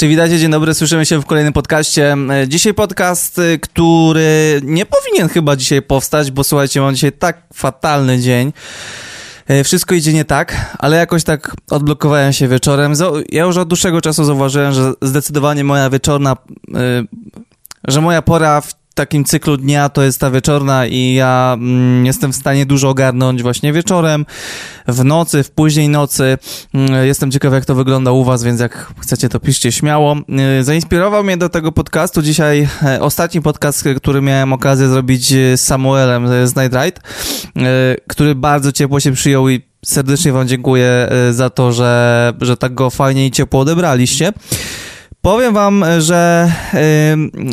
Czy witajcie, dzień dobry, słyszymy się w kolejnym podcaście. E, dzisiaj podcast, e, który nie powinien chyba dzisiaj powstać, bo słuchajcie, mam dzisiaj tak fatalny dzień. E, wszystko idzie nie tak, ale jakoś tak odblokowałem się wieczorem. Ja już od dłuższego czasu zauważyłem, że zdecydowanie moja wieczorna, że moja pora w takim cyklu dnia to jest ta wieczorna i ja mm, jestem w stanie dużo ogarnąć właśnie wieczorem, w nocy, w późnej nocy. Mm, jestem ciekaw, jak to wygląda u was, więc jak chcecie, to piszcie śmiało. Y, zainspirował mnie do tego podcastu dzisiaj e, ostatni podcast, który miałem okazję zrobić z Samuelem z Night Ride, który bardzo ciepło się przyjął i serdecznie wam dziękuję za to, że, że tak go fajnie i ciepło odebraliście. Powiem wam, że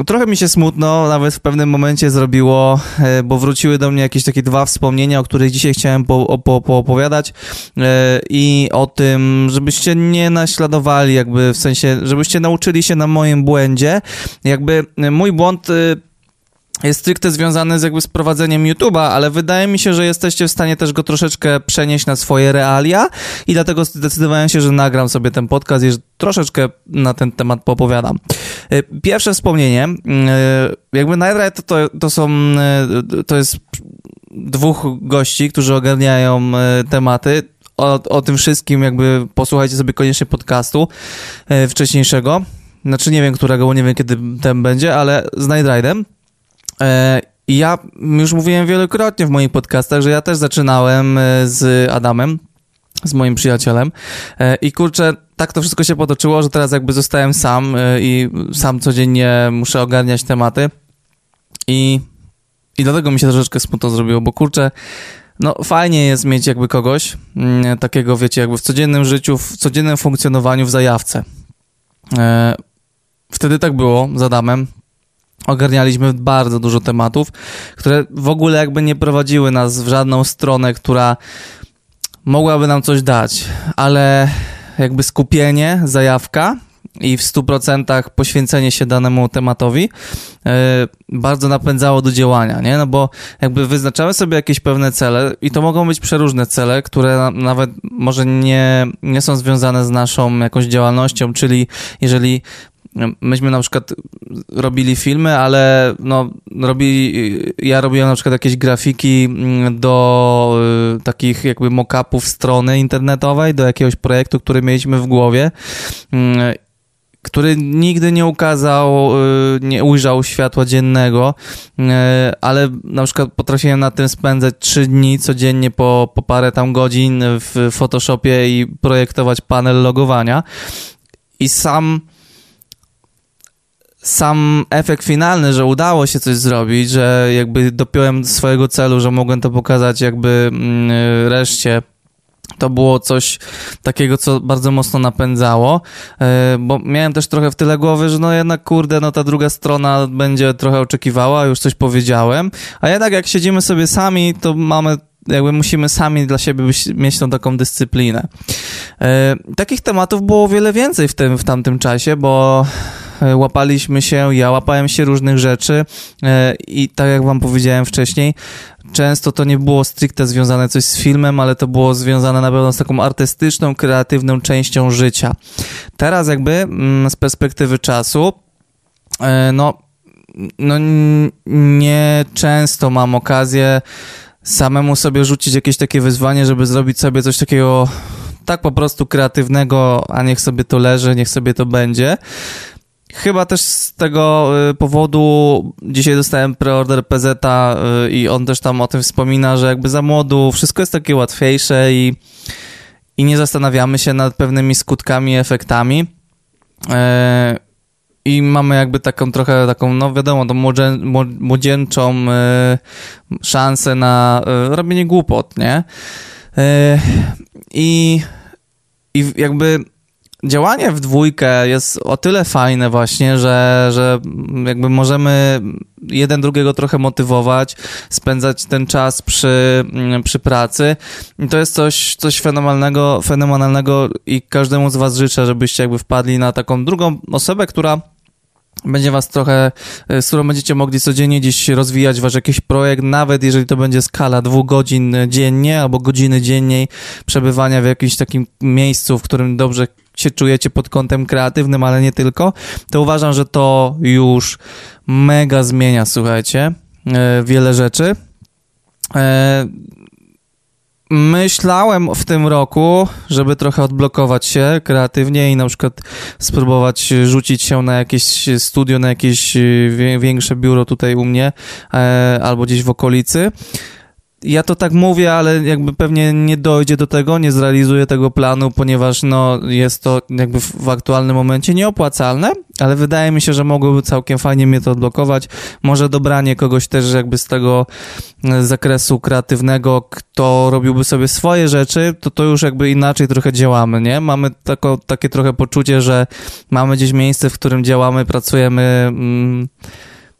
y, trochę mi się smutno nawet w pewnym momencie zrobiło, y, bo wróciły do mnie jakieś takie dwa wspomnienia, o których dzisiaj chciałem po, po, poopowiadać y, i o tym, żebyście nie naśladowali jakby w sensie, żebyście nauczyli się na moim błędzie. Jakby mój błąd jest stricte związany z jakby z prowadzeniem YouTube'a, ale wydaje mi się, że jesteście w stanie też go troszeczkę przenieść na swoje realia i dlatego zdecydowałem się, że nagram sobie ten podcast i troszeczkę na ten temat poopowiadam. Y, pierwsze wspomnienie, y, jakby Night to, to, są, y, to jest dwóch gości, którzy ogarniają tematy. O, o tym wszystkim jakby posłuchajcie sobie koniecznie podcastu wcześniejszego. Znaczy nie wiem którego, bo nie wiem kiedy ten będzie, ale z Night Ride'em. E, ja już mówiłem wielokrotnie w moich podcastach, że ja też zaczynałem e, z Adamem, z moim przyjacielem. E, i kurczę, tak to wszystko się potoczyło, że teraz jakby zostałem sam i sam codziennie muszę ogarniać tematy. I, i dlatego mi się troszeczkę smutno zrobiło, bo kurczę, no fajnie jest mieć jakby kogoś mm, takiego, wiecie, jakby w codziennym życiu, w codziennym funkcjonowaniu w zajawce. Wtedy tak było z Adamem, ogarnialiśmy bardzo dużo tematów, które w ogóle jakby nie prowadziły nas w żadną stronę, która mogłaby nam coś dać, ale jakby skupienie, zajawka i w 100% poświęcenie się danemu tematowi yy, bardzo napędzało do działania, nie? No bo jakby wyznaczamy sobie jakieś pewne cele i to mogą być przeróżne cele, które na, nawet może nie, nie są związane z naszą jakąś działalnością, czyli jeżeli Myśmy na przykład robili filmy, ale no, robi, ja robiłem na przykład jakieś grafiki mm, do y, takich jakby mock-upów strony internetowej, do jakiegoś projektu, który mieliśmy w głowie y, który nigdy nie ukazał, y, nie ujrzał światła dziennego, y, ale na przykład potrafiłem na tym spędzać trzy dni codziennie po, po parę tam godzin w Photoshopie i projektować panel logowania. I sam sam efekt finalny, że udało się coś zrobić, że jakby dopiąłem do swojego celu, że mogłem to pokazać jakby mm, reszcie. To było coś takiego, co bardzo mocno napędzało, e, bo miałem też trochę w tyle głowy, że no jednak kurde, no ta druga strona będzie trochę oczekiwała, już coś powiedziałem, a jednak jak siedzimy sobie sami, to mamy jakby musimy sami dla siebie mieć tą taką dyscyplinę. E, takich tematów było wiele więcej w tym, w tamtym czasie, bo E, łapaliśmy się, ja łapałem się różnych rzeczy e, i tak jak wam powiedziałem wcześniej, często to nie było stricte związane coś z filmem, ale to było związane na pewno z taką artystyczną, kreatywną częścią życia. Teraz jakby mm, z perspektywy czasu, no, no nie często mam okazję samemu sobie rzucić jakieś takie wyzwanie, żeby zrobić sobie coś takiego tak po prostu kreatywnego, a niech sobie to leży, niech sobie to będzie. Chyba też z tego y, powodu dzisiaj dostałem preorder PZ y, i on też tam o tym wspomina, że jakby za młodu wszystko jest takie łatwiejsze i, i nie zastanawiamy się nad pewnymi skutkami, efektami. E, I mamy jakby taką trochę taką, no wiadomo, tą młodzie, młodzieńczą e, szansę na e, robienie głupot, nie? I, i jakby działanie w dwójkę jest o tyle fajne właśnie, że, że jakby możemy jeden drugiego trochę motywować, spędzać ten czas przy, przy pracy. I to jest coś, coś fenomenalnego, fenomenalnego i każdemu z was życzę, żebyście jakby wpadli na taką drugą osobę, która będzie was trochę, z którą będziecie mogli codziennie gdzieś rozwijać wasz jakiś projekt, nawet jeżeli to będzie skala dwóch godzin dziennie albo godziny dzienniej przebywania w jakimś takim miejscu, w którym dobrze się czujecie pod kątem kreatywnym, ale nie tylko, to uważam, że to już mega zmienia, słuchajcie, wiele rzeczy. Myślałem w tym roku, żeby trochę odblokować się kreatywnie i na przykład spróbować rzucić się na jakieś studio, na jakieś większe biuro tutaj u mnie e, albo gdzieś w okolicy ja to tak mówię, ale jakby pewnie nie dojdzie do tego, nie zrealizuję tego planu, ponieważ no, jest to jakby w, aktualnym momencie nieopłacalne, ale wydaje mi się, że mogłoby całkiem fajnie mnie to odblokować. Może dobranie kogoś też jakby z tego e, zakresu kreatywnego, kto robiłby sobie swoje rzeczy, to to już jakby inaczej trochę działamy, nie? Mamy tako, takie trochę poczucie, że mamy gdzieś miejsce, w którym działamy, pracujemy... Mm,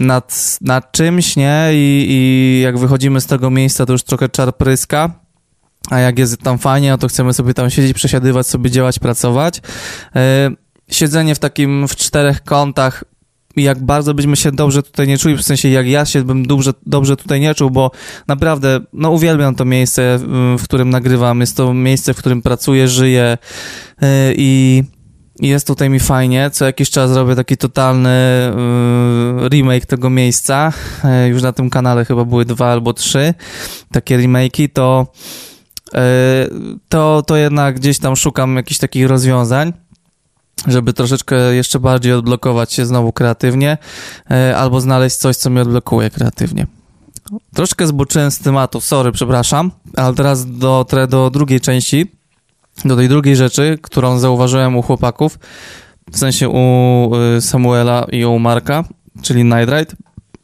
nad, nad czymś, nie? I, I jak wychodzimy z tego miejsca, to już trochę czar pryska. A jak jest tam fajnie, no to chcemy sobie tam siedzieć, przesiadywać, sobie działać, pracować. Yy, siedzenie w takim, w czterech kątach jak bardzo byśmy się dobrze tutaj nie czuli, w sensie jak ja się bym dobrze, dobrze tutaj nie czuł, bo naprawdę, no uwielbiam to miejsce, w którym nagrywam, jest to miejsce, w którym pracuję, żyję i i jest tutaj mi fajnie. Co jakiś czas robię taki totalny yy, remake tego miejsca. Yy, już na tym kanale chyba były dwa albo trzy takie remake'i, to, yy, to, to jednak gdzieś tam szukam jakichś takich rozwiązań żeby troszeczkę jeszcze bardziej odblokować się znowu kreatywnie, yy, albo znaleźć coś, co mnie odblokuje kreatywnie. Troszkę zboczyłem z tematu, sorry, przepraszam, ale teraz dotrę do drugiej części do tej drugiej rzeczy, którą zauważyłem u chłopaków, w sensie u y, Samuela i u Marka, czyli Night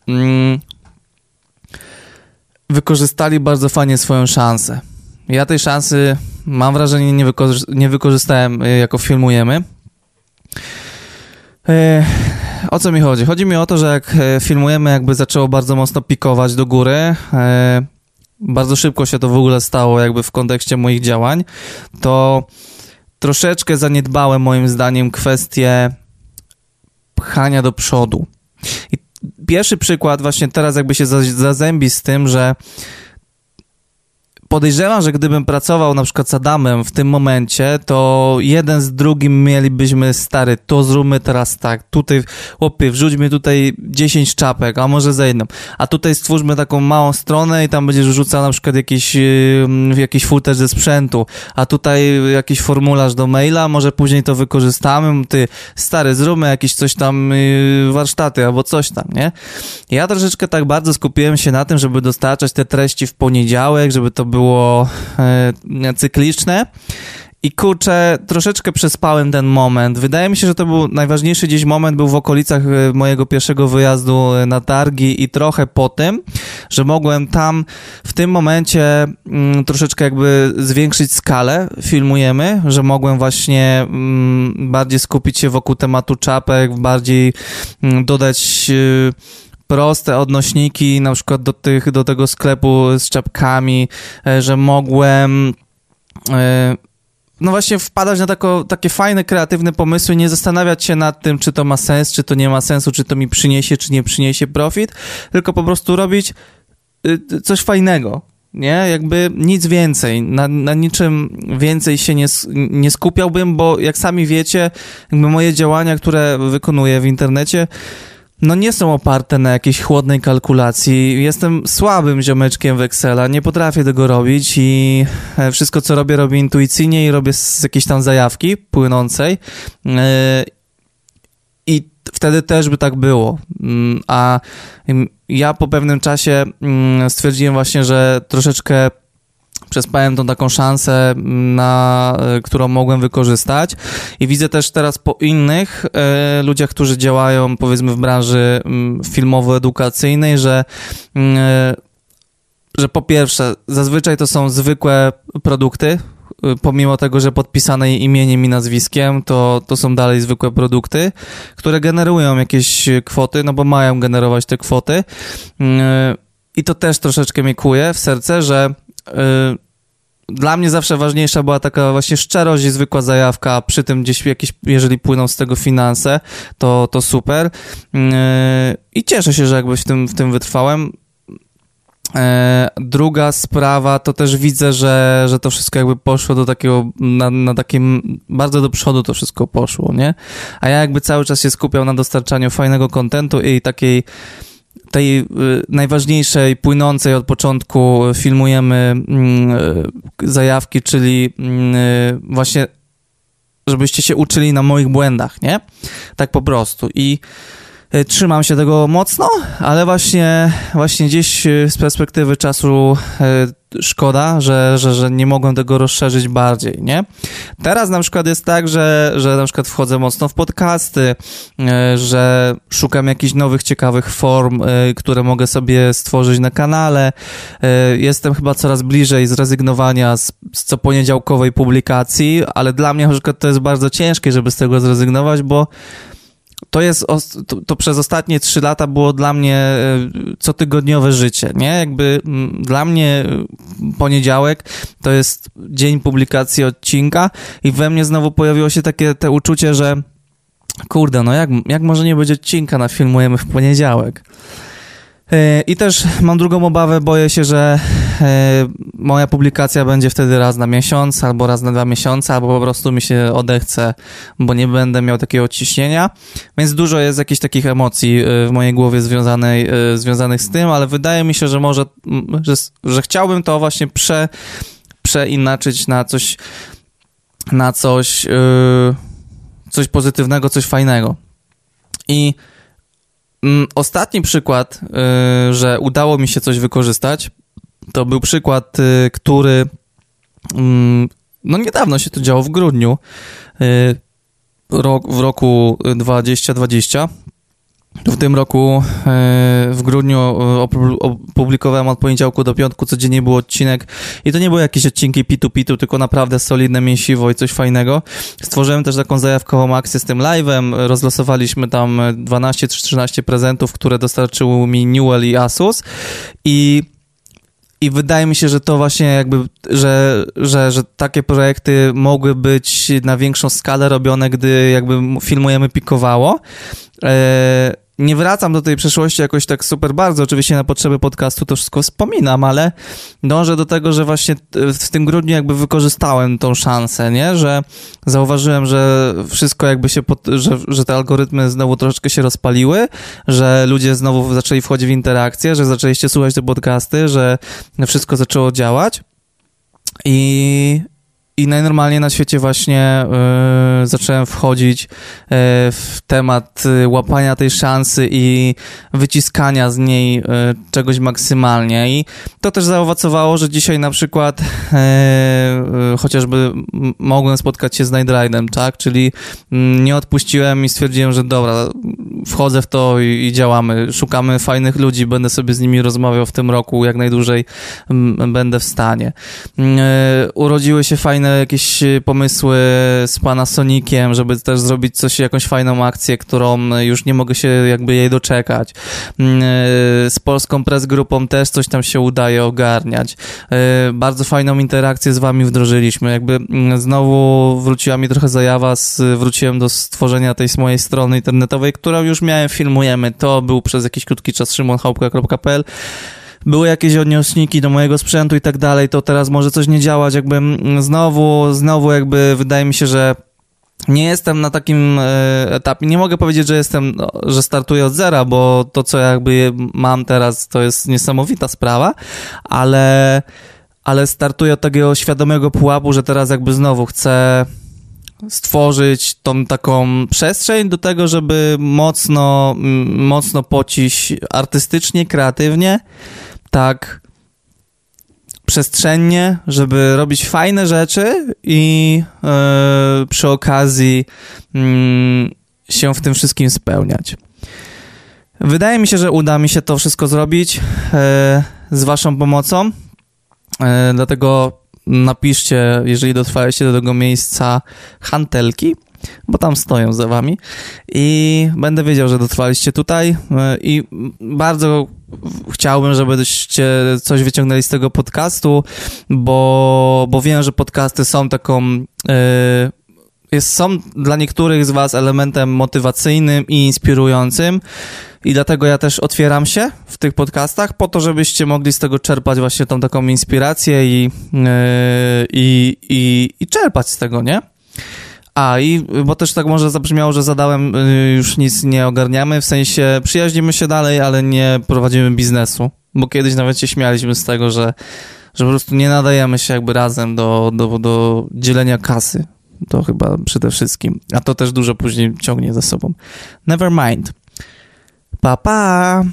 mm, wykorzystali bardzo fajnie swoją szansę. Ja tej szansy, mam wrażenie, nie, wykorzy nie wykorzystałem, y, jako filmujemy. Y, o co mi chodzi? Chodzi mi o to, że jak filmujemy, jakby zaczęło bardzo mocno pikować do góry, bardzo szybko się to w ogóle stało jakby w kontekście moich działań, to troszeczkę zaniedbałem moim zdaniem kwestię pchania do przodu. I pierwszy przykład właśnie teraz jakby się zazębi z tym, że podejrzewam, że gdybym pracował na przykład z Adamem w tym momencie, to jeden z drugim mielibyśmy stary, to zróbmy teraz tak, tutaj, chłopie, wrzućmy tutaj 10 czapek, a może za jedną, a tutaj stwórzmy taką małą stronę i tam będziesz rzucał na przykład jakiś, yy, jakiś footage ze sprzętu, a tutaj jakiś formularz do maila, może później to wykorzystamy, ty, stary, zróbmy jakieś coś tam, yy, warsztaty albo coś tam, nie? Ja troszeczkę tak bardzo skupiłem się na tym, żeby dostarczać te treści w poniedziałek, żeby to było było e, cykliczne. I kurczę, troszeczkę przespałem ten moment. Wydaje mi się, że to był najważniejszy gdzieś moment, był w okolicach e, mojego pierwszego wyjazdu e, na targi i trochę po tym, że mogłem tam w tym momencie mm, troszeczkę jakby zwiększyć skalę, filmujemy, że mogłem właśnie mm, bardziej skupić się wokół tematu czapek, bardziej mm, dodać proste odnośniki na przykład do, tych, do tego sklepu z czapkami, e, że mogłem e, no właśnie wpadać na tako, takie fajne, kreatywne pomysły, nie zastanawiać się nad tym, czy to ma sens, czy to nie ma sensu, czy to mi przyniesie, czy nie przyniesie profit, tylko po prostu robić y, coś fajnego, nie? Jakby nic więcej, na, na niczym więcej się nie, nie skupiałbym, bo jak sami wiecie, jakby moje działania, które wykonuję w internecie, no nie są oparte na jakiejś chłodnej kalkulacji. Jestem słabym ziomeczkiem w Excela, nie potrafię tego robić i e, wszystko, co robię, robię intuicyjnie i robię z jakiejś tam zajawki płynącej. E, I wtedy też by tak było. Mm, a ja po pewnym czasie mm, stwierdziłem właśnie, że troszeczkę przespałem tą taką szansę, na, e, którą mogłem wykorzystać i widzę też teraz po innych e, ludziach, którzy działają powiedzmy w branży mm, filmowo-edukacyjnej, że mm, e, że po pierwsze, zazwyczaj to są zwykłe produkty, pomimo tego, że podpisane imieniem i nazwiskiem, to, to są dalej zwykłe produkty, które generują jakieś kwoty, no bo mają generować te kwoty. Mm, I to też troszeczkę mi kuje w serce, że dla mnie zawsze ważniejsza była taka właśnie szczerość i zwykła zajawka, przy tym gdzieś jakieś, jeżeli płyną z tego finanse, to, to super. Yy, I cieszę się, że jakby w tym, w tym wytrwałem. E, druga sprawa to też widzę, że, że to wszystko jakby poszło do takiego, na, na takim, bardzo do przodu to wszystko poszło, nie? A ja jakby cały czas się skupiał na dostarczaniu fajnego kontentu i takiej tej y, najważniejszej, płynącej od początku filmujemy y, zajawki, czyli y, właśnie żebyście się uczyli na moich błędach, nie? Tak po prostu. I trzymam się tego mocno, ale właśnie, właśnie gdzieś e, z perspektywy czasu e, szkoda, że, że, że nie mogłem tego rozszerzyć bardziej, nie? Teraz na przykład jest tak, że, że na przykład wchodzę mocno w podcasty, że szukam jakichś nowych, ciekawych form, które mogę sobie stworzyć na kanale. Jestem chyba coraz bliżej zrezygnowania z, z co poniedziałkowej publikacji, ale dla mnie na przykład to jest bardzo ciężkie, żeby z tego zrezygnować, bo to jest, to, to, przez ostatnie trzy lata było dla mnie e, cotygodniowe życie, nie? Jakby dla mnie e, poniedziałek to jest dzień publikacji odcinka i we mnie znowu pojawiło się takie te uczucie, że kurde, no jak, jak może nie być odcinka na filmujemy w poniedziałek? E, I też mam drugą obawę, boję się, że e, moja publikacja będzie wtedy raz na miesiąc, albo raz na dwa miesiące, albo po prostu mi się odechce, bo nie będę miał takiego ciśnienia. Więc dużo jest jakichś takich emocji e, w mojej głowie związanej, związanych z tym, ale wydaje mi się, że może, że, że chciałbym to właśnie prze, przeinaczyć na coś, na coś, coś pozytywnego, coś fajnego. I ostatni przykład, y, że udało mi się coś wykorzystać, to był przykład, y, który mm, no niedawno się to działo w grudniu y, w roku 2020 w tym roku e, w grudniu e, opublikowałem od poniedziałku do piątku, codziennie był odcinek i to nie były jakieś odcinki pitu-pitu, tylko naprawdę solidne mięsiwo i coś fajnego. Stworzyłem też taką zajawkową akcję z tym live'em, rozlosowaliśmy tam 12 czy 13 prezentów, które dostarczyły mi Newell i Asus i i wydaje mi się, że to właśnie jakby, że, że, że takie projekty mogły być na większą skalę robione, gdy jakby filmujemy pikowało. Eee, nie wracam do tej przeszłości jakoś tak super bardzo. Oczywiście na potrzeby podcastu to wszystko wspominam, ale dążę do tego, że właśnie w tym grudniu jakby wykorzystałem tą szansę, nie? Że zauważyłem, że wszystko jakby się, pod, że, że te algorytmy znowu troszeczkę się rozpaliły, że ludzie znowu zaczęli wchodzić w interakcję, że zaczęliście słuchać te podcasty, że wszystko zaczęło działać. I, i najnormalniej na świecie właśnie y, zacząłem wchodzić y, w temat y, łapania tej szansy i wyciskania z niej czegoś maksymalnie. I to też zaowocowało, że dzisiaj na przykład chociażby mogłem spotkać się z Night tak? Czyli nie odpuściłem i stwierdziłem, że dobra, wchodzę w to i, i, działamy. Szukamy fajnych ludzi, będę sobie z nimi rozmawiał w tym roku, jak najdłużej będę w stanie. Urodziły się fajne fajne jakieś y, pomysły z Panasoniciem, żeby też zrobić coś, jakąś fajną akcję, którą już nie mogę się jakby jej doczekać. Mm, y, z Polską Press Grupą też coś tam się udaje ogarniać. Bardzo fajną interakcję z wami wdrożyliśmy. Jakby mm, znowu wróciła mi trochę zajawa, wróciłem do stworzenia tej mojej strony internetowej, którą już miałem, filmujemy. To był przez jakiś krótki czas szymonchałka.pl były jakieś odnośniki do mojego sprzętu i tak dalej, to teraz może coś nie działać, jakby znowu, znowu jakby wydaje mi się, że nie jestem na takim e, etapie, nie mogę powiedzieć, że jestem, no, że startuję od zera, bo to, co jakby mam teraz, to jest niesamowita sprawa, ale, ale startuję od takiego świadomego pułapu, że teraz jakby znowu chcę stworzyć tą taką przestrzeń do tego, żeby mocno, mocno pocić artystycznie, kreatywnie, tak przestrzennie, żeby robić fajne rzeczy i yy, przy okazji yy, się w tym wszystkim spełniać. Wydaje mi się, że uda mi się to wszystko zrobić yy, z Waszą pomocą. Dlatego napiszcie, jeżeli dotrwaliście do tego miejsca, hantelki, bo tam stoją za wami i będę wiedział, że dotrwaliście tutaj i bardzo chciałbym, żebyście coś wyciągnęli z tego podcastu, bo, bo wiem, że podcasty są taką. Yy, jest, są dla niektórych z Was elementem motywacyjnym i inspirującym. I dlatego ja też otwieram się w tych podcastach, po to, żebyście mogli z tego czerpać właśnie tą taką inspirację i, yy, i, i, i czerpać z tego, nie? A, i bo też tak może zabrzmiało, że zadałem, yy, już nic nie ogarniamy, w sensie przyjaźnimy się dalej, ale nie prowadzimy biznesu. Bo kiedyś nawet się śmialiśmy z tego, że, że po prostu nie nadajemy się jakby razem do, do, do dzielenia kasy. To chyba przede wszystkim. A to też dużo później ciągnie za sobą. Never mind. Pa, pa!